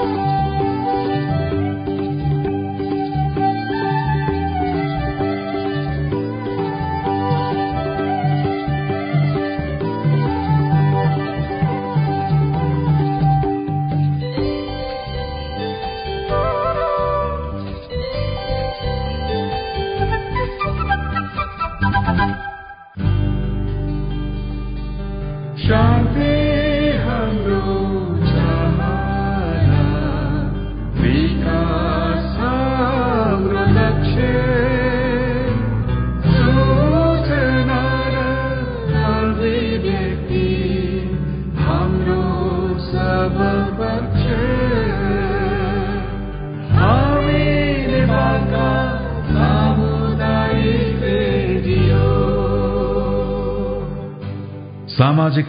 Thank you.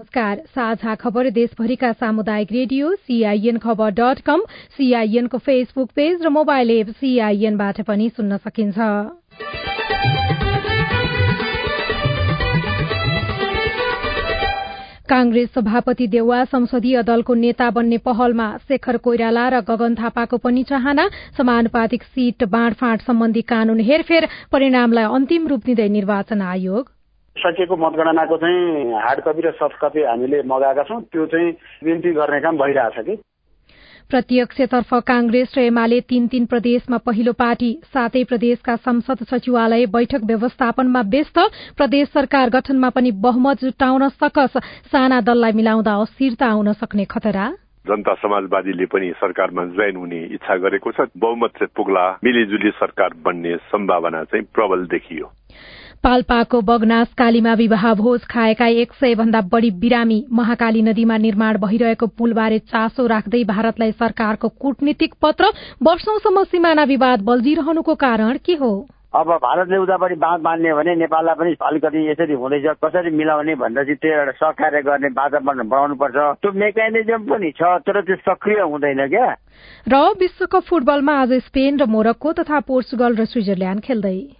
नमस्कार। साझा खबर देशभरिका सामुदायिक radio CIN Khabar dot com सीआईएनको फेसबुक पेज र मोबाइल एप सीआईएनबाट पनि सुन्न सकिन्छ। कांग्रेस सभापति देउवा संसदीय दलको नेता बन्ने पहलमा शेखर कोइराला र गगन थापाको पनि चाहना समानुपातिक सीट बाँडफाँड सम्बन्धी कानून हेरफेर परिणामलाई अन्तिम रूप दिँदै निर्वाचन आयोग। सकिएको मतगणनाको चाहिँ हार्ड कपी र सफ्ट कपी हामीले मगाएका छौँ। त्यो चाहिँ बिन्ती गर्ने काम भइरहेछ कि। प्रत्यक्षतर्फ कांग्रेस र एमाले तीन तीन प्रदेशमा पहिलो पार्टी सातै प्रदेशका संसद सचिवालय बैठक व्यवस्थापनमा व्यस्त। प्रदेश सरकार गठनमा पनि बहुमत जुटाउन सकस। साना दललाई मिलाउँदा अस्थिरता आउन सक्ने खतरा। जनता समाजवादीले पनि सरकारमा जोइन हुने इच्छा गरेको छ। बहुमत पुग्ला मिलिजुली सरकार बन्ने सम्भावना चाहिँ प्रबल देखियो। पाल्पाको बगनास कालीमा विवाह भोज खाएका एक सय भन्दा बढ़ी बिरामी महाकाली नदीमा निर्माण भइरहेको पुलबारे चासो राख्दै भारतलाई सरकारको कूटनीतिक पत्र वर्षौंसम्म सिमाना विवाद बल्झिरहनुको कारण के हो? अब भारतले उतापट्टि बाँध बाँध्ने भने नेपाललाई पनि अलिकति यसरी हुँदैछ। कसरी मिलाउने भनेर चाहिँ त्यो एउटा सहकार्य गर्ने वातावरण बनाउनु पर्छ त्यो मेकानिजम पनि छ तर त्यो सक्रिय हुँदैन क्या। र विश्वकप फुटबलमा आज स्पेन र मोरक्को तथा पोर्चुगल र स्विजरल्याण्ड खेल्दै।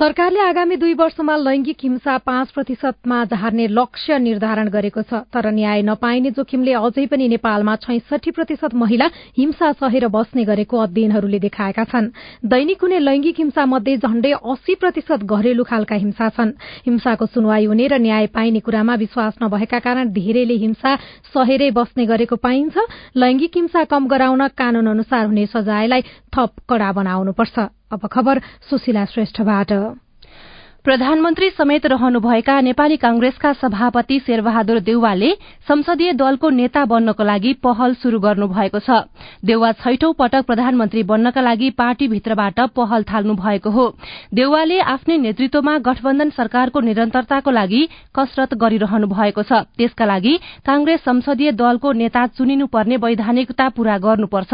सरकारले आगामी दुई वर्षमा लैंगिक हिंसा पाँच प्रतिशतमा झार्ने लक्ष्य निर्धारण गरेको छ। तर न्याय नपाइने जोखिमले अझै पनि नेपालमा छैसठी प्रतिशत महिला हिंसा सहेर बस्ने गरेको अध्ययनहरूले देखाएका छन्। दैनिक हुने लैंगिक हिंसा मध्ये झण्डै अस्सी प्रतिशत घरेलु खालका हिंसा छन्। हिंसाको सुनवाई हुने र न्याय पाइने कुरामा विश्वास नभएका कारण धेरैले हिंसा सहेरै बस्ने गरेको पाइन्छ। लैंगिक हिंसा कम गराउन कानून अनुसार हुने सजायलाई थप कड़ा बनाउनुपर्छ। अब खबर सुशीला श्रेष्ठबाट। प्रधानमन्त्री समेत रहनुभएका नेपाली कांग्रेसका सभापति शेरबहादुर देउवाले संसदीय दलको नेता बन्नको लागि पहल शुरू गर्नु भएको छ। देउवा छैठौं पटक प्रधानमन्त्री बन्नका लागि पार्टीभित्रबाट पहल थाल्नु भएको हो। देउवाले आफ्नै नेतृत्वमा गठबन्धन सरकारको निरन्तरताको लागि कसरत गरिरहनु भएको छ। त्यसका लागि कांग्रेस संसदीय दलको नेता चुनिनु पर्ने वैधानिकता पूरा गर्नुपर्छ।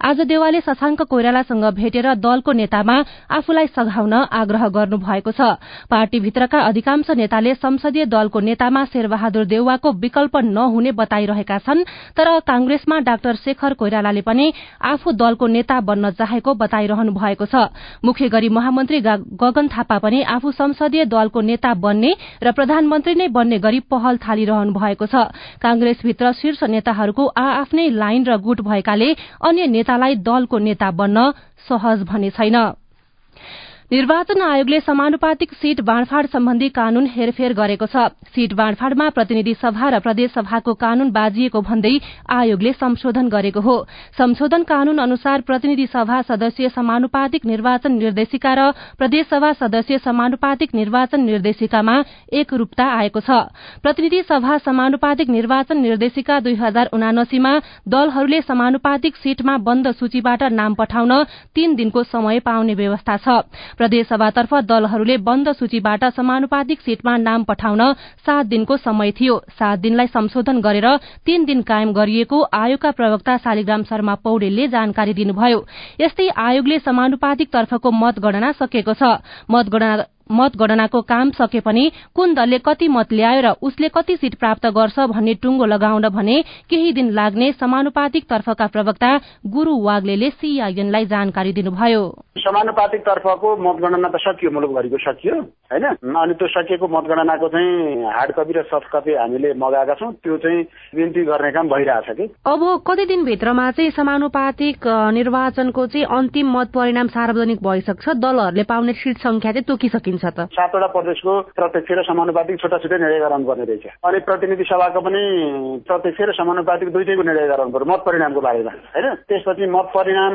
आज देउवाले शशाङ्क कोइरालासँग भेटेर दलको नेतामा आफूलाई सघाउन आग्रह गर्नु भएको छ। पार्टीभित्रका अधिकांश नेताले संसदीय दलको नेतामा शेरबहादुर देउवाको विकल्प नहुने बताइरहेका छन् तर कांग्रेसमा डाक्टर शेखर कोइरालाले पनि आफू दलको नेता बन्न चाहेको बताइरहनु भएको छ। मुख्य गरी महामन्त्री गगन थापा पनि आफू संसदीय दलको नेता बन्ने र प्रधानमन्त्री नै बन्ने गरी पहल थालिरहनु भएको छ। कांग्रेसभित्र शीर्ष नेताहरूको आ आफ्नै लाइन र गुट भएकाले अन्य नेतालाई दलको नेता बन्न सहज भने छैन। निर्वाचन आयोगले समानुपातिक सीट बाँडफाँड सम्बन्धी कानून हेरफेर गरेको छ। सीट बाँडफाँडमा प्रतिनिधि सभा र प्रदेश सभाको कानून बाजिएको भन्दै आयोगले संशोधन गरेको हो। संशोधन कानून अनुसार प्रतिनिधि सभा सदस्य समानुपातिक निर्वाचन निर्देशिका र प्रदेश सभा सदस्य समानुपातिक निर्वाचन निर्देशिकामा एकरूपता आएको छ। प्रतिनिधि सभा समानुपातिक निर्वाचन निर्देशिका दुई हजार उनासीमा दलहरूले समानुपातिक सीटमा बन्द सूचीबाट नाम पठाउन तीन दिनको समय पाउने व्यवस्था छ। प्रदेशसभातर्फ दलहरूले बन्द सूचीबाट समानुपातिक सीटमा नाम पठाउन सात दिनको समय थियो। सात दिनलाई संशोधन गरेर तीन दिन कायम गरिएको आयोगका प्रवक्ता शालिग्राम शर्मा पौडेलले जानकारी दिनुभयो। यस्तै आयोगले समानुपातिक तर्फको मतगणना सकेको छ। मतगणना मतगणनाको काम सके पनि कुन दलले कति मत ल्यायो र उसले कति सीट प्राप्त गर्छ भन्ने टुङ्गो लगाउन भने केही दिन लाग्ने समानुपातिक तर्फका प्रवक्ता गुरू वाग्ले सीआईएनलाई जानकारी दिनुभयो। समानुपातिक तर्फको मतगणना त सकियो मुलुकभरिको सकियो होइन? अनि त्यो सकिएको मतगणनाको चाहिँ हार्ड कपी र सफ्ट कपी हामीले मगाएका छौँ त्यो चाहिँ विन्ती गर्ने काम भइरहेछ कि? अब कति दिनभित्रमा चाहिँ समानुपातिक निर्वाचनको चाहिँ अन्तिम मत परिणाम सार्वजनिक भइसक्छ? दलहरूले पाउने सिट संख्या चाहिँ तोकिसकिन्छ त। सातवटा प्रदेशको प्रत्यक्ष र समानुपातिक छुट्टा छुट्टै निर्णय गराउनुपर्ने रहेछ। अनि प्रतिनिधि सभाको पनि प्रत्यक्ष र समानुपातिक दुइटैको निर्णय गराउनु पर्यो मत परिणामको बारेमा होइन? त्यसपछि मत परिणाम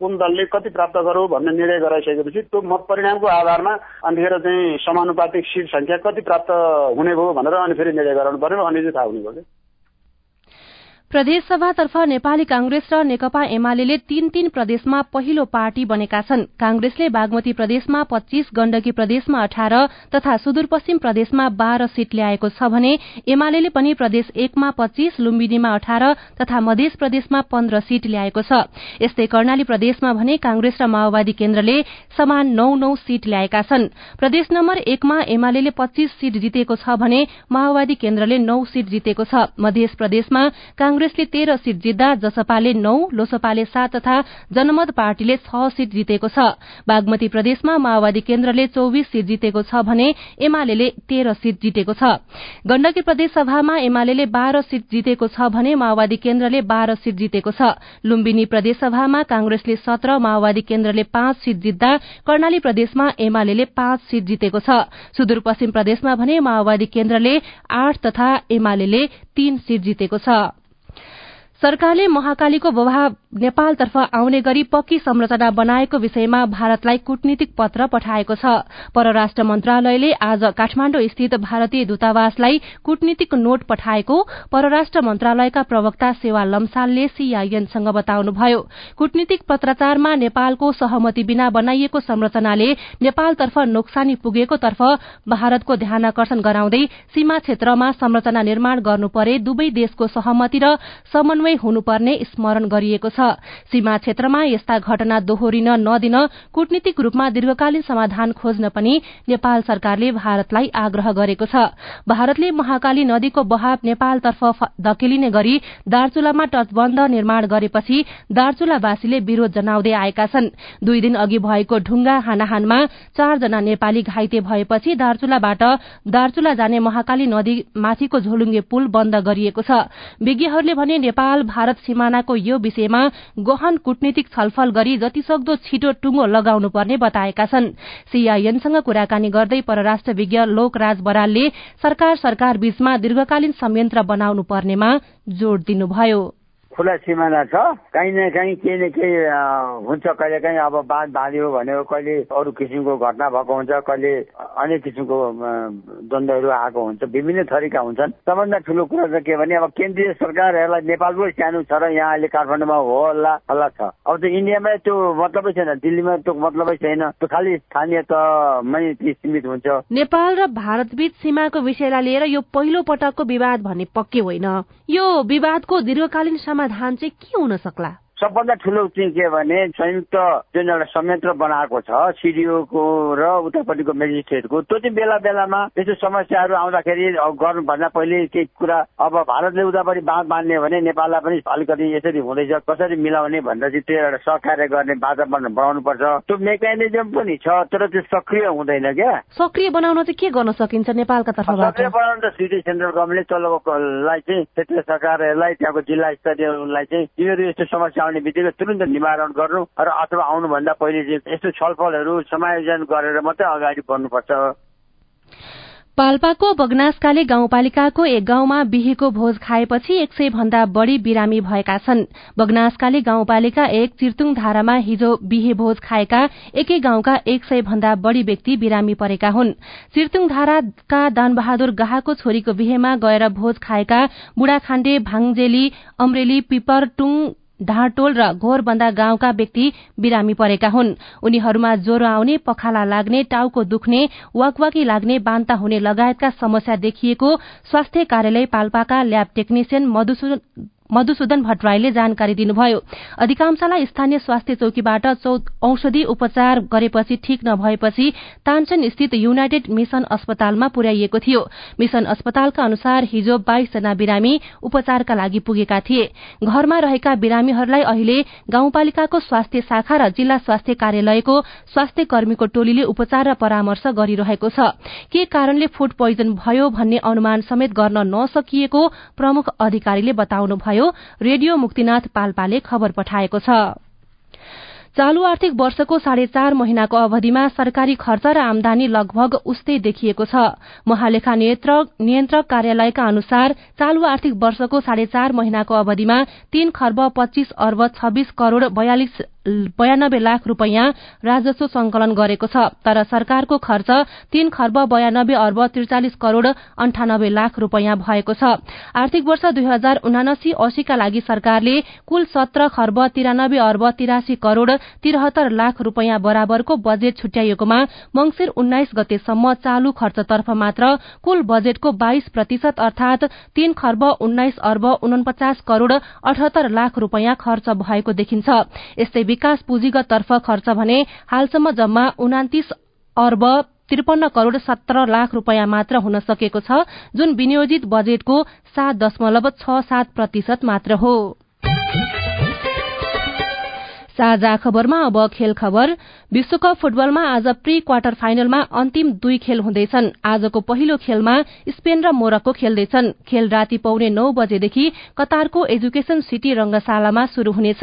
कुन दलले कति प्राप्त गरौँ भन्ने निर्णय गराइसकेपछि त्यो मत परिणामको आधारमा अनिखेर चाहिँ समानुपातिक सिट संख्या कति प्राप्त हुने भयो भनेर अनि फेरि निर्णय गराउनु पर्यो अनि चाहिँ थाहा हुने भयो प्रदेशसभातर्फ नेपाली कांग्रेस र नेकपा एमाले तीन तीन प्रदेशमा पहिलो पार्टी बनेका छन्। कांग्रेसले बागमती प्रदेशमा पच्चीस गण्डकी प्रदेशमा अठार तथा सुदूरपश्चिम प्रदेशमा बाह्र सीट ल्याएको छ भने एमाले पनि प्रदेश एकमा पच्चीस लुम्बिनीमा अठार तथा मध्य प्रदेशमा पन्ध्र सीट ल्याएको छ। यस्तै कर्णाली प्रदेशमा भने कांग्रेस र माओवादी केन्द्रले समान नौ नौ सीट ल्याएका छन्। प्रदेश नम्बर एकमा एमाले पच्चीस सीट जितेको छ भने माओवादी केन्द्रले नौ सीट जितेको छ। मध्य प्रदेशमा कांग्रेसले तेह्र सीट जित्दा जसपाले नौ लोसपाले सात तथा जनमत पार्टीले छ सीट जितेको छ। बागमती प्रदेशमा माओवादी केन्द्रले चौविस सीट जितेको छ भने एमाले तेह्र सीट जितेको छ। गण्डकी प्रदेश सभामा एमाले बाह्र सीट जितेको छ भने माओवादी केन्द्रले बाह्र सीट जितेको छ। लुम्बिनी प्रदेशसभामा कांग्रेसले सत्र माओवादी केन्द्रले पाँच सीट जित्दा कर्णाली प्रदेशमा एमाले पाँच सीट जितेको छ। सुदूरपश्चिम प्रदेशमा भने माओवादी केन्द्रले आठ तथा एमाले तीन सीट जितेको छ। सरकारले महाकालीको प्रभाव नेपालतर्फ आउने गरी पक्की संरचना बनाएको विषयमा भारतलाई कूटनीतिक पत्र पठाएको छ। परराष्ट्र मन्त्रालयले आज काठमाण्डु स्थित भारतीय दूतावासलाई कूटनीतिक नोट पठाएको परराष्ट्र मन्त्रालयका प्रवक्ता सेवा लम्सालले सीआईएनसँग बताउनुभयो। कूटनीतिक पत्राचारमा नेपालको सहमति बिना बनाइएको संरचनाले नेपालतर्फ नोक्सानी पुगेको तर्फ भारतको ध्यानकर्षण गराउँदै सीमा क्षेत्रमा संरचना निर्माण गर्नु परे दुवै देशको सहमति र समन्वय हुनुपर्ने स्मरण गरिएको छ। सीमा क्षेत्रमा यस्ता घटना दोहोरिन नदिन कूटनीतिक रूपमा दीर्घकालीन समाधान खोज्न पनि नेपाल सरकारले भारतलाई आग्रह गरेको छ। भारतले महाकाली नदीको बहाव नेपालतर्फ धकेलिने गरी दार्चुलामा तटबन्ध निर्माण गरेपछि दार्चुलावासीले विरोध जनाउँदै आएका छन्। दुई दिन अघि भएको ढुंगा हानाहानमा चारजना नेपाली घाइते भएपछि दार्चुलाबाट दार्चुला जाने महाकाली नदी माथिको झोलुङ्गे पुल बन्द गरिएको छ। विज्ञहरूले भने नेपाल भारत सिमानाको यो विषयमा गहन कूटनीतिक छलफल गरी जतिसक्दो छिटो टुङ्गो लगाउनु पर्ने बताएका छन्। सीआईएनसँग कुराकानी गर्दै परराष्ट्र विज्ञ लोकराज बरालले सरकार सरकार बीचमा दीर्घकालीन संयन्त्र बनाउनु पर्नेमा जोड़ दिनुभयो। खुला सिमाना छ। काहीँ न काहीँ केही न केही हुन्छ कहिले काहीँ अब बाँध बाँध्यो भने कहिले अरू किसिमको घटना भएको हुन्छ कहिले अनेक किसिमको द्वन्द्वहरू आएको हुन्छ विभिन्न थरीका हुन्छन्। सबभन्दा ठुलो कुरा चाहिँ के भने अब केन्द्रीय सरकार यसलाई नेपालकै सानो छ र यहाँ अहिले काठमाडौँमा हो हल्ला हल्ला छ। अब त्यो इन्डियामा त्यो मतलबै छैन दिल्लीमा त्यो मतलबै छैन। त्यो खालि स्थानीयतामै सीमित हुन्छ। नेपाल र भारतबीच सीमाको विषयलाई लिएर यो पहिलो पटकको विवाद भन्ने पक्कै होइन। यो विवादको दीर्घकालीन चाहिँ के हुन सक्ला? सबभन्दा ठुलो चाहिँ के भने संयुक्त जुन एउटा संयन्त्र बनाएको छ सिडिओको र उतापट्टिको मेजिस्ट्रेटको। त्यो चाहिँ बेला बेलामा त्यस्तो समस्याहरू आउँदाखेरि गर्नुभन्दा पहिले केही कुरा अब भारतले उतापट्टि बाँध बाँध्ने भने नेपाललाई पनि अलिकति यसरी हुँदैछ कसरी मिलाउने भनेर चाहिँ त्यो एउटा सहकार्य गर्ने वातावरण बनाउनु पर्छ त्यो मेकानिजम पनि छ तर त्यो सक्रिय हुँदैन क्या। सक्रिय बनाउन चाहिँ के गर्न सकिन्छ नेपालका तर्फबाट? सक्रिय बनाउन त सिटी सेन्ट्रल गभर्मेन्टले तलबलाई चाहिँ क्षेत्रीय सरकारहरूलाई त्यहाँको जिल्ला स्तरीयलाई चाहिँ यिनीहरू यस्तो समस्या आउने बित्तिकै तुरन्त निवारण गर्नु र अथवा आउनुभन्दा पहिले यस्तो छलफलहरू समायोजन गरेर मात्रै अगाडि बढ्नुपर्छ। पाल्पाको बगनासकाले गाउँपालिकाको एक गाउँमा बिहेको भोज खाएपछि एक सय भन्दा बढ़ी बिरामी भएका छन्। बगनासकाले गाउँपालिका एक चिर्तुङ धारामा हिजो बिहे भोज खाएका एकै गाउँका एक सय भन्दा बढ़ी व्यक्ति बिरामी परेका हुन्। चिर्तुङ धाराका दानबहादुर गाहाको छोरीको बिहेमा गएर भोज खाएका बुढाखाण्डे भाङजेली अमरेली पिपरटुङ ढाँटोल र घोरबन्दा गाउँका व्यक्ति बिरामी परेका हुन्। उनीहरूमा ज्वरो आउने पखाला लाग्ने टाउको दुख्ने वाकवाकी लाग्ने बान्ता हुने लगायतका समस्या देखिएको स्वास्थ्य कार्यालय पाल्पाका ल्याब टेक्निसियन मधुसूदन भट्टराईले जानकारी दिनुभयो। अधिकांशलाई स्थानीय स्वास्थ्य चौकीबाट औषधि उपचार गरेपछि ठिक नभएपछि तानचन स्थित युनाइटेड मिशन अस्पतालमा पुर्याइएको थियो। मिशन अस्पतालका अनुसार हिजो बाइसजना बिरामी उपचारका लागि पुगेका थिए। घरमा रहेका बिरामीहरूलाई अहिले गाउँपालिकाको स्वास्थ्य शाखा र जिल्ला स्वास्थ्य कार्यालयको स्वास्थ्य कर्मीको टोलीले उपचार र परामर्श गरिरहेको छ। के कारणले फूड पोइजन भयो भन्ने अनुमान समेत गर्न नसकिएको प्रमुख अधिकारीले बताउनुभयो। रेडियो मुक्तिनाथ पाल्पाले खबर पठाएको छ। चालू आर्थिक वर्षको साढे चार महिनाको अवधिमा सरकारी खर्च र आमदानी लगभग उस्तै देखिएको छ। महालेखा नियन्त्रक कार्यालयका अनुसार चालू आर्थिक वर्षको साढे चार महिनाको अवधिमा तीन खर्ब पच्चीस अर्ब छब्बीस करोड़ बयालिस बयानब्बे लाख रूपियाँ राजस्व संकलन गरेको छ तर सरकारको खर्च तीन खर्ब बयानब्बे अर्ब त्रिचालिस करोड़ अन्ठानब्बे लाख रूपियाँ भएको छ। आर्थिक वर्ष दुई हजार उनासी अस्सीका लागि सरकारले कुल सत्र खर्ब तिरानब्बे अर्ब तिरासी करोड़ तिरहत्तर लाख रूपियाँ बराबरको बजेट छुट्याइएकोमा मंगिर उन्नाइस गतेसम्म चालू खर्चतर्फ मात्र कुल बजेटको बाइस प्रतिशत अर्थात तीन खर्ब उन्नाइस अर्ब उनपचास करोड़ अठहत्तर लाख रूपियाँ खर्च भएको देखिन्छ। विकास पुँजीगत तर्फ खर्च भने हालसम्म जम्मा उनातिस अर्ब त्रिपन्न करोड़ सत्र लाख रूपियाँ मात्र हुन सकेको छ जुन विनियोजित बजेटको सात दशमलव छ सात प्रतिशत मात्र हो। साझा खबरमा अब खेल खबर। विश्वकप फुटबलमा आज प्री क्वार्टर फाइनलमा अन्तिम दुई खेल हुँदैछन्। आजको पहिलो खेलमा स्पेन र मोरक्को खेल्दैछन्। खेल राति पौने नौ बजेदेखि कतारको एजुकेशन सिटी रंगशालामा शुरू हुनेछ।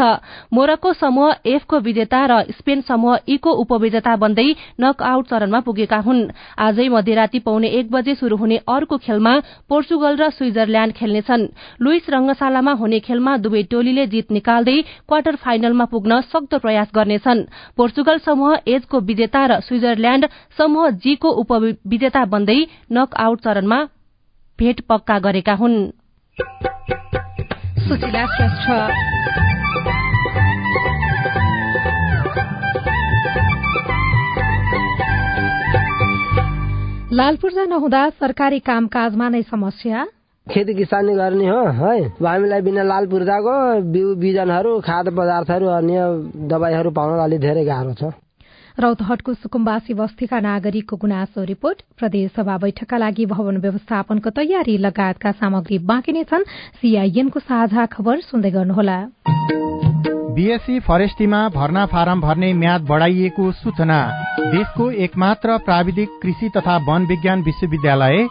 मोरक्को समूह एफ को विजेता र स्पेन समूह ई को उपविजेता बन्दै नक आउट चरणमा पुगेका हुन्। आजै मध्यराती पौने एक बजे शुरू हुने अर्को खेलमा पोर्चुगल र स्विजरल्याण्ड खेल्नेछन्। लुइस रंगशालामा हुने खेलमा दुवै टोलीले जित निकाल्दै क्वार्टर फाइनलमा पुग्न सक्दो प्रयास गर्नेछन्। पोर्चुगल समूह एजको विजेता र स्विजरल्याण्ड समूह जी को उपविजेता बन्दै नक आउट चरणमा भेट पक्का गरेका हुन्। लाल पूर्जा नहुँदा सरकारी कामकाजमा नै समस्या। खेती किसानी गर्ने हो है? हामीलाई बिना लाल पूर्जाको बिउ बिजनहरू खाद्य पदार्थहरू अन्य दबाईहरू पाउन अलि धेरै गाह्रो छ। रौतहटको सुकुम्बासी बस्तीका नागरिकको गुनासो रिपोर्ट। प्रदेशसभा बैठकका लागि भवन व्यवस्थापनको तयारी लगायतका सामग्री बाँकी नै छन्। सीआईएनको साझा खबर सुन्दै गर्नुहोला। बीएससी फरेस्टीमा भर्ना फारम भर्ने म्याद बढ़ाइएको सूचना। देशको एकमात्र प्राविधिक कृषि तथा वन विज्ञान विश्वविद्यालय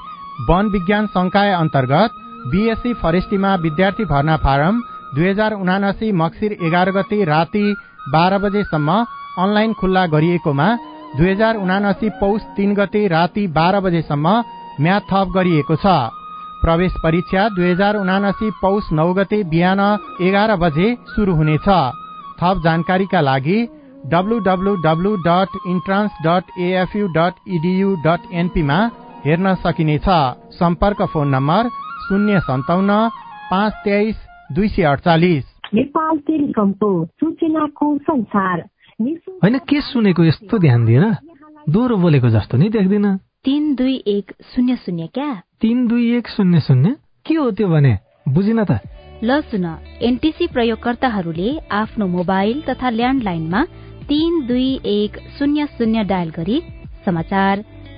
वन विज्ञान संकाय अन्तर्गत बीएससी फरेस्टीमा विद्यार्थी भर्ना फारम दुई हजार उनासी मक्सिर एघार गते राति बाह्र बजेसम्म अनलाइन खुल्ला गरिएकोमा दुई हजार उनासी पौष तीन गते राति बाह्र बजेसम्म म्याद थप गरिएको छ। प्रवेश परीक्षा दुई हजार उनासी पौष नौ गते बिहान एघार बजे शुरू हुनेछ। थप जानकारीका लागि W dot entrance dot AFU dot EDU dot एनपीमा हेर्न सकिनेछ सम्पर्क फोन नम्बर शून्य सन्ताउन्न पाँच तेइस दुई सय अडचालिस नेपाल टेलिकमको सूचनाको संसार। होइन के सुनेको यस्तो ध्यान दिएर दोहोरो बोलेको जस्तो नि देख्दिन। तिन दुई एक शून्य शून्य क्या? तिन दुई एक शून्य शून्य? के हो त्यो भने? बुझिन त। ल सुन एनटिसी प्रयोगकर्ताहरूले आफ्नो मोबाइल तथा ल्यान्डलाइनमा तिन दुई एक शून्य शून्य डायल गरी समाचार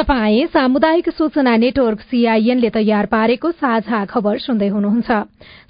तपाई सामुदायिक सूचना नेटवर्क सीआईएनले तयार पारेको साझा खबर सुन्दै हुनुहुन्छ।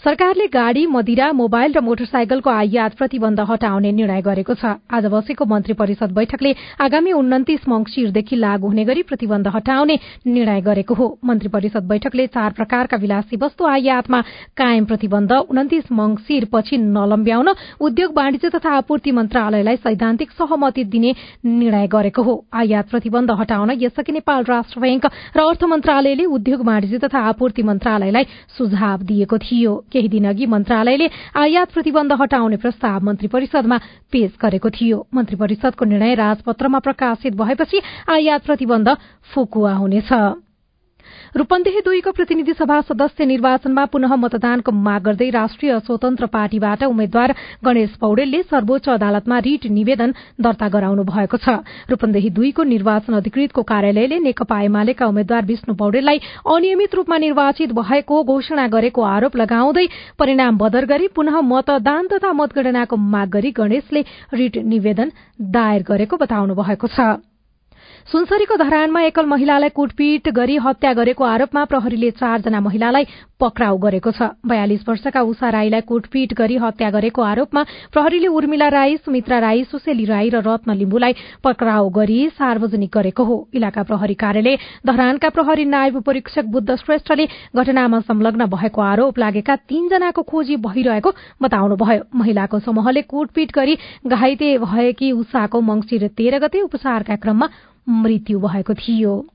सरकारले गाड़ी मदिरा मोबाइल र मोटरसाइकलको आयात प्रतिबन्ध हटाउने निर्णय गरेको छ। आज बसेको मन्त्री परिषद बैठकले आगामी उन्तिस मंगिरदेखि लागू हुने गरी प्रतिबन्ध हटाउने निर्णय गरेको हो। मन्त्री परिषद बैठकले चार प्रकारका विलासी वस्तु आयातमा कायम प्रतिबन्ध उन्तिस मंगिर पछि नलम्ब्याउन उद्योग वाणिज्य तथा आपूर्ति मन्त्रालयलाई सैद्धान्तिक सहमति दिने निर्णय गरेको हो। आयात प्रतिबन्ध हटाउन यसअघि नेपाल राष्ट्र बैंक र अर्थ मन्त्रालयले उद्योग वाणिज्य तथा आपूर्ति मन्त्रालयलाई सुझाव दिएको थियो। केही दिन अघि मन्त्रालयले आयात प्रतिबन्ध हटाउने प्रस्ताव मन्त्री परिषदमा पेश गरेको थियो। मन्त्री परिषदको निर्णय राजपत्रमा प्रकाशित भएपछि आयात प्रतिबन्ध फुकुवा हुनेछ। रूपन्देही दुईको प्रतिनिधि सभा सदस्य निर्वाचनमा पुनः मतदानको माग गर्दै राष्ट्रिय स्वतन्त्र पार्टीबाट उम्मेद्वार गणेश पौडेलले सर्वोच्च अदालतमा रिट निवेदन दर्ता गराउनु भएको छ। रूपन्देही दुईको निर्वाचन अधिकृतको कार्यालयले नेकपा एमालेका उम्मेद्वार विष्णु पौडेललाई अनियमित रूपमा निर्वाचित भएको घोषणा गरेको आरोप लगाउँदै परिणाम बदर गरी पुनः मतदान तथा मतगणनाको माग गरी गणेशले रिट निवेदन दायर गरेको बताउनु भएको छ। सुनसरीको धरानमा एकल महिलालाई कुटपिट गरी हत्या गरेको आरोपमा प्रहरीले चारजना महिलालाई पक्राउ गरेको छ। बयालिस वर्षका उषा राईलाई कुटपिट गरी हत्या गरेको आरोपमा प्रहरीले उर्मिला राई सुमित्रा राई सुशेली राई र रत्न लिम्बुलाई पक्राउ गरी सार्वजनिक गरेको हो। इलाका प्रहरी कार्यालय धरानका प्रहरी नायब परीक्षक बुद्ध श्रेष्ठले घटनामा संलग्न भएको आरोप लागेका तीनजनाको खोजी भइरहेको बताउनुभयो। महिलाको समूहले कुटपिट गरी घाइते भएकी उषाको मंगिर तेह्र गते उपचारका क्रममा मृत्यु भएको थियो।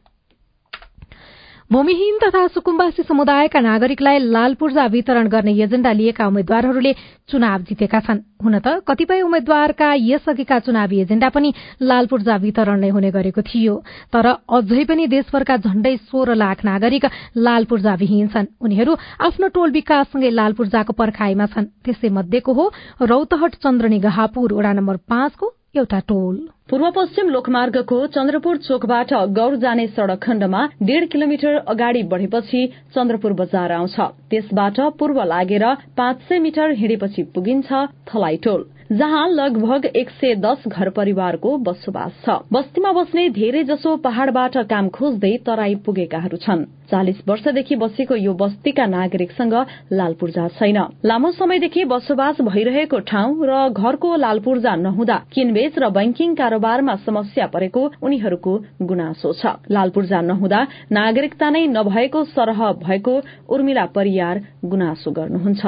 भूमिहीन तथा सुकुम्बासी समुदायका नागरिकलाई लाल पूर्जा वितरण गर्ने एजेण्डा लिएका उम्मेद्वारहरूले चुनाव जितेका छन्। हुन त कतिपय उम्मेद्वारका यसअघिका चुनावी एजेण्डा पनि लाल पूर्जा वितरण नै हुने गरेको थियो। तर अझै पनि देशभरका झण्डै सोह्र लाख नागरिक लाल पूर्जा विहीन छन्। उनीहरू आफ्नो टोल विकाससँगै लाल पूर्जाको पर्खाईमा छन्। त्यसै मध्येको हो रौतहट चन्द्रनी गहापुर वडा नम्बर पाँचको एउटा टोल। पूर्व पश्चिम लोकमार्गको चन्द्रपुर चोकबाट गौर जाने सड़क खण्डमा डेढ़ किलोमिटर अगाडि बढ़ेपछि चन्द्रपुर बजार आउँछ। त्यसबाट पूर्व लागेर पाँच सय मिटर हिँडेपछि पुगिन्छ थलाई टोल जहाँ लगभग एक सय दस घर परिवारको बसोबास छ। बस्तीमा बस्ने धेरै जसो पहाड़बाट काम खोज्दै तराई पुगेकाहरू छन्। चालिस वर्षदेखि बसेको यो बस्तीका नागरिकसँग लाल पूर्जा छैन। लामो समयदेखि बसोबास भइरहेको ठाउँ र घरको लाल पूर्जा नहुँदा किनबेच र बैंकिङ कारोबारमा समस्या परेको उनीहरूको गुनासो छ। लाल पूर्जा नहुँदा नागरिकता नै नभएको सरह भएको उर्मिला परियार गुनासो गर्नुहुन्छ।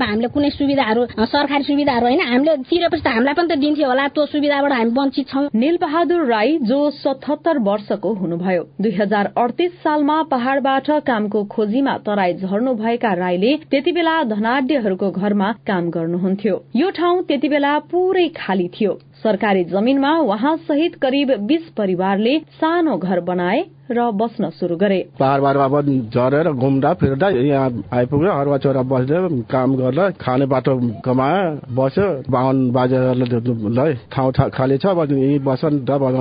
हामीले कुनै सुविधाहरू सरकारी सुविधाहरू होइन हामीले तिरेपछि त हामीलाई पनि त दिन्थ्यो होला त्यो सुविधाबाट हामी वञ्चित छौँ। निल बहादुर राई जो सतहत्तर वर्षको हुनुभयो दुई हजार अडतिस सालमा पहाड़बाट कामको खोजीमा तराई झर्नु भएका राईले त्यति बेला धनाढ्यहरूको घरमा काम गर्नुहुन्थ्यो। यो ठाउँ त्यति बेला पुरै खाली थियो। सरकारी जमीनमा उहाँ सहित करिब बीस परिवारले सानो घर बनाए र बस्न शुरू गरे। पहाड़बाट अब झरेर घुम्दा फिर्दा यहाँ आइपुग्यो अरूवा चोरा बस्यो काम गर्दा खाने बाटो कमायो बस्यो बाहुन बाजेहरूले ठाउँ खाली छ यहीँ बस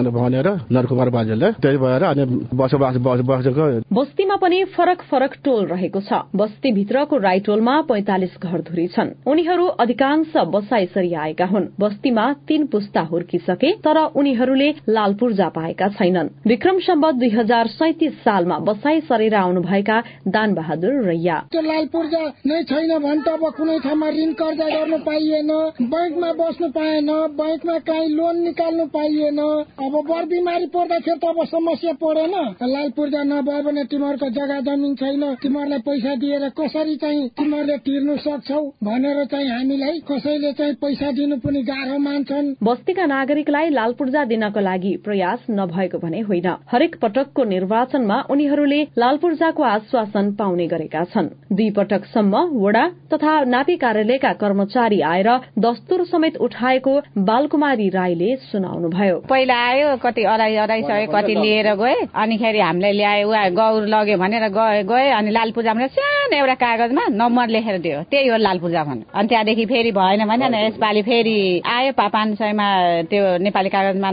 भनेर नरकुमार बाजेले त्यही भएर अनि बसोबास बसेको। बस्तीमा पनि फरक फरक टोल रहेको छ। बस्ती भित्रको राई टोलमा पैंतालिस घरधुरी छन्। उनीहरू अधिकांश बसाई सरी आएका हुन्। बस्तीमा तीन पुस्ता हुर्किसके तर उनीहरूले लाल पूर्जा पाएका छैनन्। विक्रम सम्बत दुई हजार सैतिस सालमा बसाई सरेर आउनुभएका दान बहादुर रैया लाल पूर्जा नै छैन भने त अब कुनै ठाउँमा ऋण कर्जा गर्नु पाइएन बैंकमा बस्नु पाएन बैंकमा काहीँ लोन निकाल्नु पाइएन। अब बर बिमारी पर्दाखेरि त अब समस्या परेन। लाल पूर्जा नभयो भने तिमीहरूको जग्गा जमिन छैन तिमीहरूलाई पैसा दिएर कसरी चाहिँ तिमीहरूले तिर्नु सक्छौ? भनेर चाहिँ हामीलाई कसैले चाहिँ पैसा दिनु पनि गाह्रो मान्छन्। बस्तीका नागरिकलाई लाल पूर्जा दिनको लागि प्रयास नभएको भने होइन। हरेक पटकको निर्वाचनमा उनीहरूले लाल पूर्जाको आश्वासन पाउने गरेका छन्। दुई पटकसम्म वडा तथा नापी कार्यालयका कर्मचारी आएर दस्तुर समेत उठाएको बालकुमारी राईले सुनाउनुभयो। पहिला आयो कति अढाई अढाई सय कति लिएर गए अनिखेरि हामीले ल्यायो गौर लग्यो भनेर गए गए अनि लाल पूजामा सानो एउटा कागजमा नम्बर लेखेर दियो। त्यही हो लाल पूजा भन्नु अनि त्यहाँदेखि फेरि भएन भने यसपालि फेरि आयो पाँच सयमा त्यो नेपाली कागजमा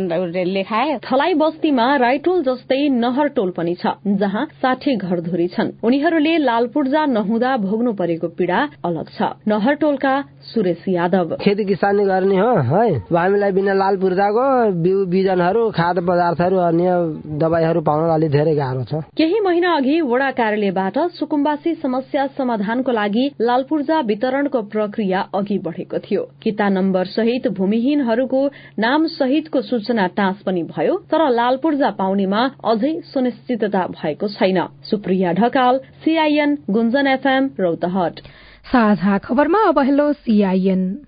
लेखाए। थलाई बस्तीमा राईटोल जस्तै नहर टोल पनि छ जहाँ साठी घरधुरी छन्। उनीहरूले लाल पूर्जा नहुँदा भोग्नु परेको पीड़ा अलग छ। नहर टोलका सुरेश यादव। खेती किसानी गर्ने हो है? हामीलाई बिना लाल पूर्जाको बिउ बिजनहरू खाद्य पदार्थहरू अन्य दबाईहरू पाउन अलिक धेरै गाह्रो छ। केही महिना अघि वडा कार्यालयबाट सुकुम्बासी समस्या समाधानको लागि लाल पूर्जा वितरणको प्रक्रिया अघि बढ़ेको थियो। किता नम्बर सहित भूमिहीनहरूको नाम सहितको सूचना टाँस पनि भयो तर लाल पूर्जा पाउनेमा अझै सुनिश्चितता भएको छैन। Supriya Dhakal CIN Gunjan FM Rautahat. साझा खबरमा अब सीआईएन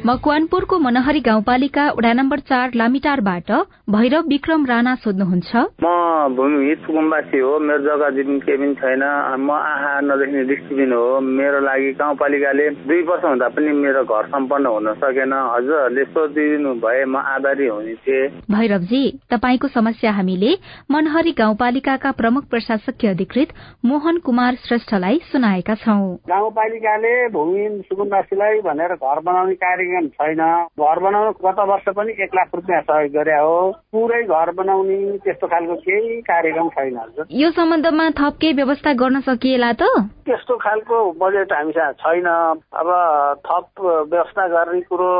मकवानपुरको मनहरी गाउँपालिका वडा नम्बर चार लामिटारबाट भैरव विक्रम राणा सोध्नुहुन्छ। म भूमिहित कुटुम्बासी हो मेरो जग्गा जमिन केही पनि छैन। म आहा नदेख्ने दृष्टिबिन हो। मेरो लागि गाउँपालिकाले दुई वर्ष हुँदा पनि मेरो घर सम्पन्न हुन सकेन। हजुरहरूले सोधिदिनु भए म आभारी हुने थिएँ। भैरवजी तपाईँको समस्या हामीले मनहरी गाउँपालिकाका प्रमुख प्रशासकीय अधिकृत मोहन कुमार श्रेष्ठलाई सुनाएका छौं। गाउँपालिकाले भूमिहीन सुकुम्बासीलाई भनेर घर बनाउने कार्य कार्यक्रम छैन। घर बनाउनु गत वर्ष पनि एक लाख रुपियाँ सहयोग गरे हो। पुरै घर बनाउने त्यस्तो खालको केही कार्यक्रम छैन यो सम्बन्धमा थप केही व्यवस्था गर्न सकिएला त? त्यस्तो खालको बजेट हामीसँग छैन। अब थप व्यवस्था गर्ने कुरो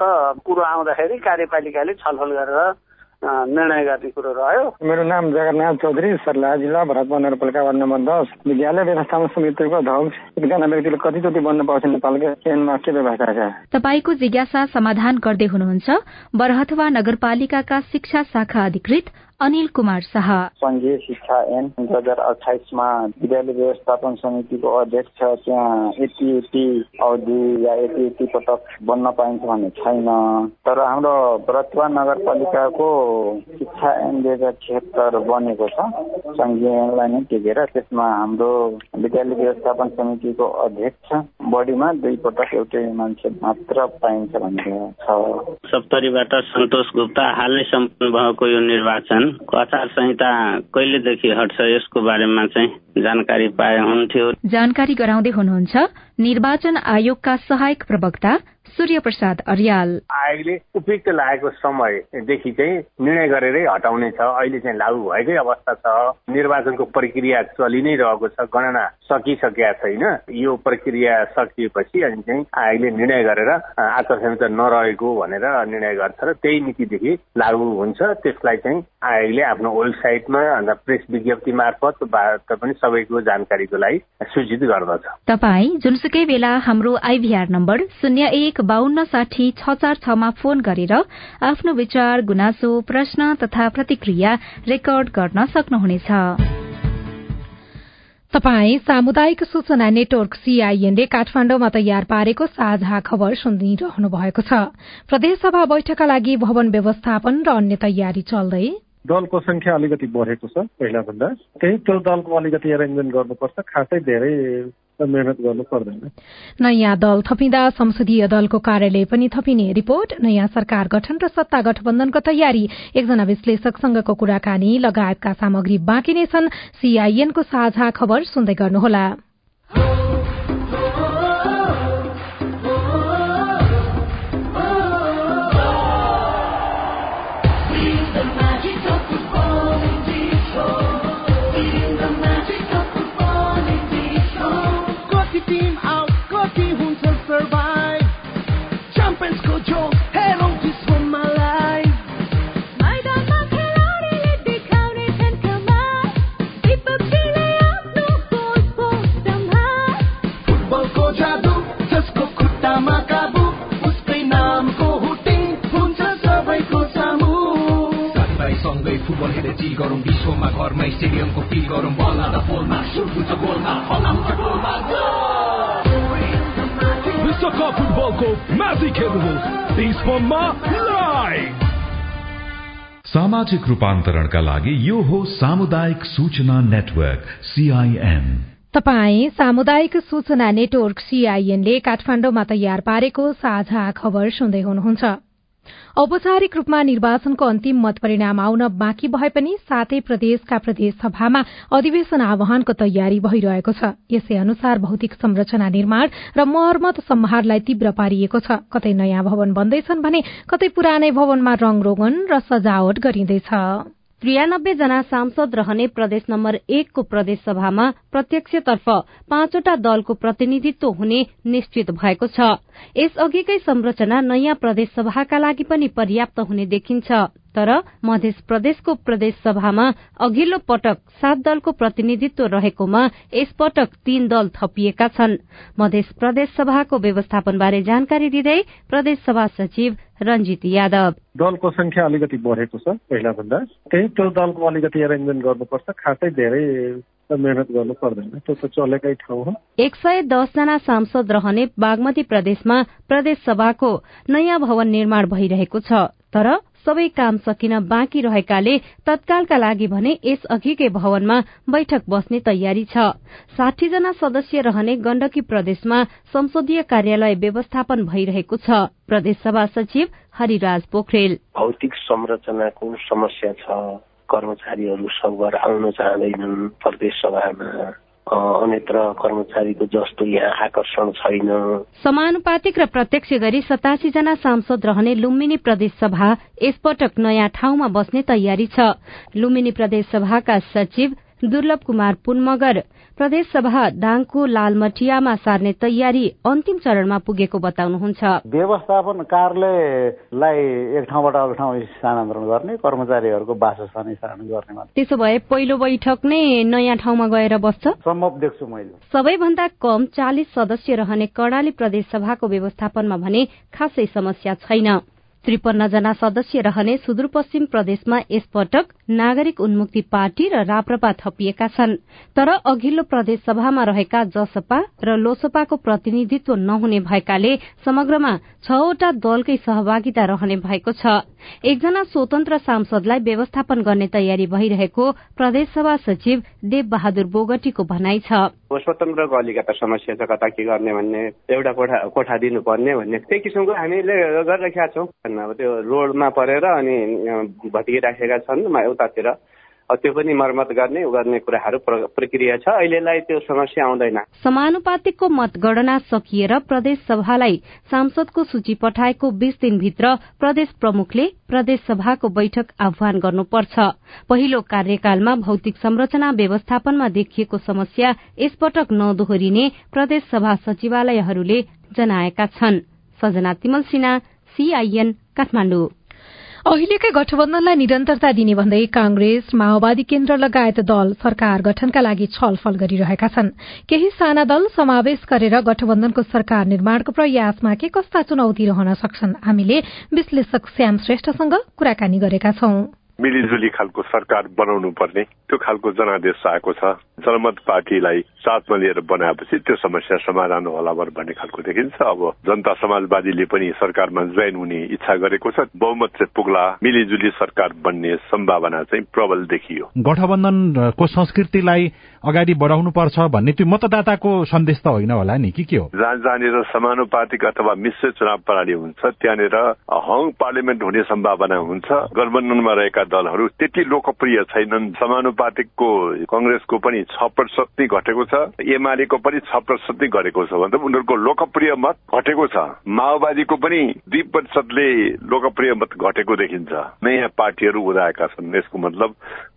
त कुरो आउँदाखेरि कार्यपालिकाले छलफल गरेर निर्णय गर्ने कुरो रह्यो। मेरो नाम जगन्नाथ चौधरी सर्ला जिल्ला भरतपुर नगरपालिका वार्ड नम्बर दस विद्यालय व्यवस्थापन समितिको अध्यक्ष एकजना व्यक्तिले कतिचोटि बन्न पाउँछ नेपालको चयनमा के व्यवस्था छ तपाईँको जिज्ञासा समाधान गर्दै हुनुहुन्छ बरहथवा नगरपालिकाका शिक्षा शाखा अधिकृत अनिल कुमार शाह। संघीय शिक्षा ऐन दुई हजार अठाइसमा विद्यालय व्यवस्थापन समितिको अध्यक्ष त्यहाँ यति यति अवधि या यति यति पटक बन्न पाइन्छ भन्ने छैन। तर हाम्रो व्रतवा नगरपालिकाको शिक्षा ऐन दुई हजार छिहत्तर बनेको छ। संघीय ऐनलाई नै टेकेर त्यसमा हाम्रो विद्यालय व्यवस्थापन समितिको अध्यक्ष बढीमा दुई पटक एउटै मान्छे मात्र पाइन्छ भन्ने छ। सप्तरीबाट सन्तोष गुप्ता हालै सम्पन्न भएको यो निर्वाचन। आचार संहिता कहिलेदेखि हट्छ यसको बारेमा चाहिँ? जानकारी पाए हुन्थ्यो। जानकारी गराउँदै हुनुहुन्छ निर्वाचन आयोगका सहायक प्रवक्ता सूर्य प्रसाद अर्याल। आयोगले उपयुक्त लागेको समयदेखि चाहिँ निर्णय गरेरै हटाउने छ अहिले चाहिँ लागू भएकै अवस्था छ। निर्वाचनको प्रक्रिया चलि नै रहेको छ गणना सकिसकेका छैन। यो प्रक्रिया सकिएपछि अनि चाहिँ आयोगले निर्णय गरेर आचार संहिता नरहेको भनेर निर्णय गर्छ र त्यही मितिदेखि लागू हुन्छ। त्यसलाई चाहिँ आयोगले आफ्नो वेबसाइटमा अन्त प्रेस विज्ञप्ति मार्फत पनि सबैको जानकारीको लागि सूचित गर्दछ। तपाईँ जुनसुकै बेला हाम्रो आइभीआर नम्बर शून्य एक बान्न साठी छ चार छमा फोन गरेर आफ्नो विचार गुनासो प्रश्न तथा प्रतिक्रिया रेकर्ड गर्न सक्नुहुनेछ। तपाई सामुदायिक सूचना नेटवर्क सीआईएनले काठमाण्डुमा तयार पारेको साझा खबर सुनिरहनु भएको छ। प्रदेशसभा बैठकका लागि भवन व्यवस्थापन र अन्य तयारी चल्दै दलको संख्या अलिकति बढेको छ पहिला भन्दा त्यही त्यो दलको अलिकति एरेन्जमेन्ट गर्नुपर्छ खासै धेरै मेहनत गर्नु पर्दैन। नयाँ दल थपिँदा संसदीय दलको कार्यालय पनि थपिने रिपोर्ट नयाँ सरकार गठन र सत्ता गठबन्धनको तयारी। एकजना विश्लेषकसँगको कुराकानी लगायतका सामग्री बाँकी नै छन्। सीआईएनको साझा खबर सुन्दै गर्नुहोला। गरौँ विश्वमा घरमै स्टेडियमको फिल गरौँ बल त पोलमा सुट हुन्छ गोलमा गोलमा विश्वकप फुटबलको म्याजिक खेल्नुहोस् देशमा लाइभ सामाजिक रूपान्तरणका लागि यो हो सामुदायिक सूचना नेटवर्क सीआईएन तपाई सामुदायिक सूचना नेटवर्क सीआईएनले काठमाण्डुमा तयार पारेको साझा खबर सुन्दै हुनुहुन्छ। औपचारिक रूपमा निर्वाचनको अन्तिम मत परिणाम आउन बाँकी भए पनि सातै प्रदेशका प्रदेश सभामा अधिवेशन आह्वानको तयारी भइरहेको छ। यसै अनुसार भौतिक संरचना निर्माण र मर्मत सम्हारलाई तीव्र पारिएको छ। कतै नयाँ भवन बन्दैछन् भने कतै पुरानै भवनमा रंगरोगन र सजावट गरिँदैछ। त्रियानब्बे जना सांसद रहने प्रदेश नम्बर एकको प्रदेश सभामा प्रत्यक्षतर्फ पाँचवटा दलको प्रतिनिधित्व हुने निश्चित भएको छ। यसअघिकै संरचना नयाँ प्रदेश सभाका लागि पनि पर्याप्त हुने देखिन्छ। तर मध्य प्रदेशको प्रदेश सभामा अघिल्लो पटक सात दलको प्रतिनिधित्व रहेकोमा यसपटक तीन दल थपिएका छन्। मध्य प्रदेश सभाको व्यवस्थापनबारे जानकारी दिँदै प्रदेश सभा सचिव रञ्जित यादव। दलको संख्या अलिकति बढेको छ पहिला भन्दा त्यही त्यो दलको अलिकति एरेन्जमेन्ट गर्नुपर्छ खासै धेरै मेहनत गर्नु पर्दैन। त्यो त चलेकै ठाउँ हो। एक सय दसजना सांसद रहने बागमती प्रदेशमा प्रदेश सभाको नयाँ भवन निर्माण भइरहेको छ। तर सबै काम सकिन बाँकी रहेकाले तत्कालका लागि भने यस अघिकै भवनमा बैठक बस्ने तयारी छ। साठी जना सदस्य रहने गण्डकी प्रदेशमा संसदीय कार्यालय व्यवस्थापन भइरहेको छ। प्रदेश सभा सचिव हरिराज पोखरेल। भौतिक संरचनाको समस्या छ। कर्मचारीहरू सबभर आउन चाहँदैनन्। प्रदेश सभामा अन्यत्र कर्मचारीको जस्तो यहाँ आकर्षण छैन। समानुपातिक र प्रत्यक्ष गरी सतासी जना सांसद रहने लुम्बिनी प्रदेश सभा यसपटक नयाँ ठाउँमा बस्ने तयारी छ। लुम्बिनी प्रदेश सभाका सचिव दुर्लभ कुमार पुनमगर प्रदेश सभा दाङको लालमटियामा सार्ने तयारी अन्तिम चरणमा पुगेको बताउनुहुन्छ। व्यवस्थापन कार्यालयलाई एक ठाउँबाट अर्को ठाउँ स्थानान्तरण गर्ने कर्मचारीहरूको वासस्थान स्थानान्तरण गर्ने त्यसो भए पहिलो बैठक नै नयाँ ठाउँमा गएर बस्छ? सम्भव देख्छु मैले। सबैभन्दा कम चालिस सदस्य रहने कर्णाली प्रदेश सभाको व्यवस्थापनमा भने खासै समस्या छैन। त्रिपन्न जना सदस्य रहने सुदूरपश्चिम प्रदेशमा यसपटक नागरिक उन्मुक्ति पार्टी र राप्रपा थपिएका छन्। तर अघिल्लो प्रदेश सभामा रहेका जसपा र लोसपाको प्रतिनिधित्व नहुने भएकाले समग्रमा छवटा दलकै सहभागिता रहने भएको छ। एकजना स्वतन्त्र सांसदलाई व्यवस्थापन गर्ने तयारी भइरहेको प्रदेशसभा सचिव देव बहादुर बोगटीको भनाइ छ। स्वतन्त्रको अलिकता समस्या छ कता के गर्ने भन्ने एउटा कोठा दिनुपर्ने भन्ने त्यही किसिमको हामीले गरिराखेका छौँ। अब त्यो रोडमा परेर अनि भटिकिराखेका छन् उतातिर। त्यो पनि मर्मत गर्ने गर्ने कुराहरू प्रक्रिया छ। अहिलेलाई त्यो समस्या आउँदैन। समानुपातिकको मतगणना सकिएर प्रदेश सभालाई सांसदको सूची पठाएको बीस दिनभित्र प्रदेश प्रमुखले प्रदेश सभाको बैठक आह्वान गर्नुपर्छ। पहिलो कार्यकालमा भौतिक संरचना व्यवस्थापनमा देखिएको समस्या यसपटक नदोहोरिने प्रदेश सभा सचिवालयहरूले जनाएका छन्। सजना तिमल सिन्हा सीआईएन काठमाडौँ अहिलेकै गठबन्धनलाई निरन्तरता दिने भन्दै कांग्रेस माओवादी केन्द्र लगायत दल सरकार गठनका लागि छलफल गरिरहेका छन्। केही साना दल समावेश गरेर गठबन्धनको सरकार निर्माणको प्रयासमा के कस्ता चुनौती रहन सक्छन् हामीले विश्लेषक श्याम श्रेष्ठसँग कुराकानी गरेका छौं। मिलिजुली खालको सरकार बनाउनु पर्ने त्यो खालको जनादेश आएको छ। जनमत पार्टीलाई साथमा लिएर बनाएपछि त्यो समस्या समाधान होला भन्ने खालको देखिन्छ। अब जनता समाजवादीले पनि सरकारमा जोइन हुने इच्छा गरेको छ। बहुमत चाहिँ पुग्ला मिलिजुली सरकार बन्ने सम्भावना चाहिँ प्रबल देखियो। गठबन्धनको संस्कृतिलाई अगाडि बढाउनु पर्छ भन्ने त्यो मतदाताको सन्देश त होइन होला नि। कि के हो? जहाँ जहाँनिर समानुपातिक अथवा मिश्र चुनाव प्रणाली हुन्छ त्यहाँनिर हङ पार्लियामेन्ट हुने सम्भावना हुन्छ। गठबन्धनमा रहेका दलहरू त्यति लोकप्रिय छैनन्। समानुपातिकको कंग्रेसको पनि छ प्रतिशत नै घटेको छ एमालेको पनि छ प्रतिशत नै गरेको छ। भन्दा उनीहरूको लोकप्रिय मत घटेको छ। माओवादीको पनि दुई प्रतिशतले लोकप्रिय मत घटेको देखिन्छ। नयाँ पार्टीहरू उदाएका छन्। यसको मतलब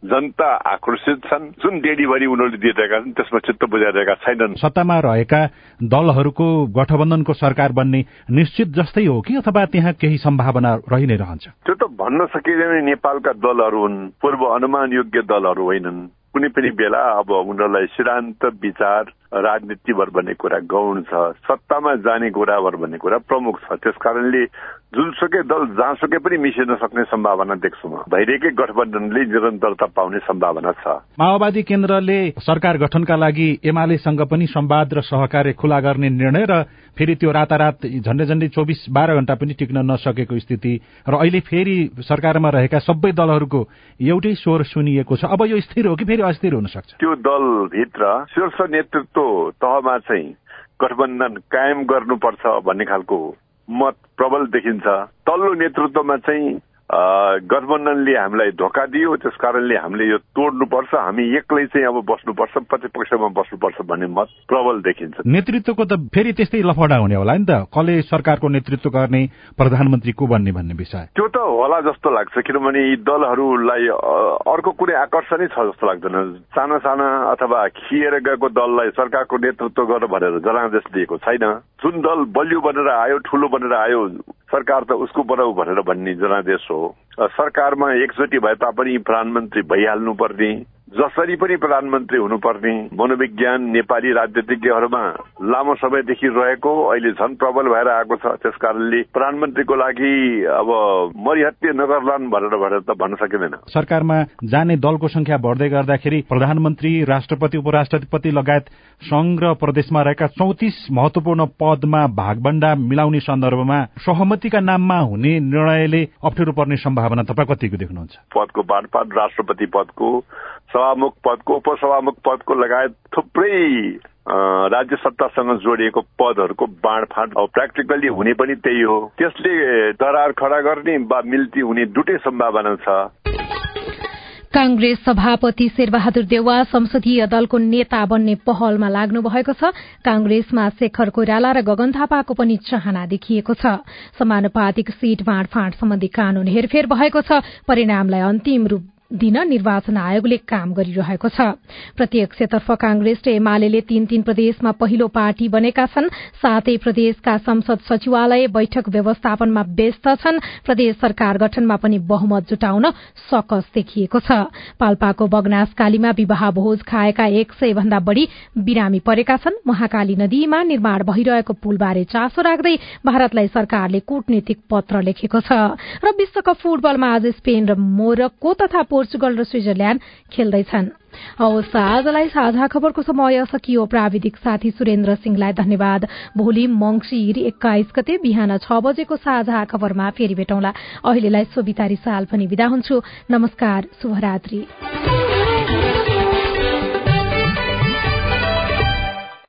जनता आक्रोशित छन्। जुन डेलिभरी उनीहरूले दिइरहेका छन् त्यसमा चित्त बुझाइरहेका छैनन्। सत्तामा रहेका दलहरूको गठबन्धनको सरकार बन्ने निश्चित जस्तै हो कि अथवा त्यहाँ केही सम्भावना रहि नै रहन्छ? त्यो त भन्न सकिँदैन नेपालका दलहरू हुन् पूर्व अनुमान योग्य दलहरू होइनन् कुनै पनि बेला अब उनीहरूलाई सिद्धान्त विचार राजनीतिभर भन्ने कुरा गौण छ सत्तामा जाने कुराभर भन्ने कुरा प्रमुख छ। त्यस कारणले जुनसुकै दल जहाँसुकै पनि मिसिन सक्ने सम्भावना देख्छु म। भइरहेकै गठबन्धनले निरन्तरता पाउने सम्भावना छ। माओवादी केन्द्रले सरकार गठनका लागि एमालेसँग पनि संवाद र सहकार्य खुला गर्ने निर्णय र फेरि त्यो रातारात झण्डै झण्डै चौबिस बाह्र घण्टा पनि टिक्न नसकेको स्थिति र अहिले फेरि सरकारमा रहेका सबै दलहरूको एउटै स्वर सुनिएको छ। अब यो स्थिर हो कि फेरि अस्थिर हुन सक्छ त्यो दलभित्र शीर्ष नेतृत्व तहमा चाहिँ गठबन्धन कायम गर्नुपर्छ भन्ने खालको मत प्रबल देखिन्छ। तल्लो नेतृत्वमा चाहिँ गठबन्धनले हामीलाई धोका दियो त्यस कारणले हामीले यो तोड्नुपर्छ। हामी एक्लै चाहिँ अब बस्नुपर्छ प्रतिपक्षमा बस्नुपर्छ भन्ने मत प्रबल देखिन्छ। नेतृत्वको त फेरि त्यस्तै लफडा हुने होला नि त। कसले सरकारको नेतृत्व गर्ने प्रधानमन्त्री को भन्ने भन्ने विषय। त्यो त होला जस्तो लाग्छ किनभने यी दलहरूलाई अर्को कुनै आकर्षणै छ जस्तो लाग्दैन। साना साना अथवा खिएर गएको दललाई सरकारको नेतृत्व गर भनेर जनादेश दिएको छैन। जुन दल बलियो बनेर आयो ठुलो बनेर आयो सरकार त उसको बनाऊ भनेर भन्ने जनादेश हो। सरकारमा एकचोटि भए तापनि प्रधानमन्त्री भइहाल्नु पर्ने। जसरी पनि प्रधानमन्त्री हुनुपर्ने मनोविज्ञान नेपाली राजनीतिज्ञहरूमा लामो समयदेखि रहेको अहिले झन प्रबल भएर आएको छ। त्यस कारणले प्रधानमन्त्रीको लागि अब मरिहत्य नगर्लान् भनेर भनेर त भन्न सकिँदैन। सरकारमा जाने दलको संख्या बढ्दै गर्दाखेरि प्रधानमन्त्री राष्ट्रपति उपराष्ट्रपति लगायत संघ र प्रदेशमा रहेका चौतिस महत्वपूर्ण पदमा भागभण्डा मिलाउने सन्दर्भमा सहमतिका नाममा हुने निर्णयले अप्ठ्यारो पर्ने सम्भावना तपाईँ कतिको देख्नुहुन्छ? पदको बाँडफाँड राष्ट्रपति पदको सभामुख पदको उपसभामुख पदको लगायत थुप्रै राज्य सत्तासँग जोडिएको पदहरूको बाँडफाँड प्र्याक्टिकल्ली हुने पनि त्यही हो। त्यसले दरार खडा गर्ने वा मिल्ती हुने दुटै सम्भावना छ। कांग्रेस सभापति शेरबहादुर देवा संसदीय दलको नेता बन्ने पहलमा लाग्नु भएको छ। कांग्रेसमा शेखर कोइराला र गगन थापाको पनि चाहना देखिएको छ। समानुपातिक सीट बाँडफाँड सम्बन्धी कानून हेरफेर भएको छ। परिणामलाई अन्तिम रूप दिन निर्वाचन आयोगले काम गरिरहेको छ। प्रत्यक्षतर्फ कांग्रेस र एमाले तीन तीन प्रदेशमा पहिलो पार्टी बनेका छन्। सातै प्रदेशका संसद सचिवालय बैठक व्यवस्थापनमा व्यस्त छन्। प्रदेश सरकार गठनमा पनि बहुमत जुटाउन सकस देखिएको छ। पाल्पाको बगनासकालीमा विवाह भोज खाएका एक सय भन्दा बढ़ी बिरामी परेका छन्। महाकाली नदीमा निर्माण भइरहेको पुलबारे चासो राख्दै भारतलाई सरकारले कूटनीतिक पत्र लेखेको छ। र विश्वकप फुटबलमा आज स्पेन र मोरक्को तथा पोर्चुगल र स्विजरल्याण्ड खेल्दैछन्। हवस् आजलाई साझा खबरको समय सकियो। प्राविधिक साथी सुरेन्द्र सिंहलाई धन्यवाद। भोलि मंगिर एक्काइस गते बिहान छ बजेको साझा खबरमा फेरि भेटौँला। अहिलेलाई सोभितारी साल पनि विदा हुन्छु। नमस्कार। शुभरात्री।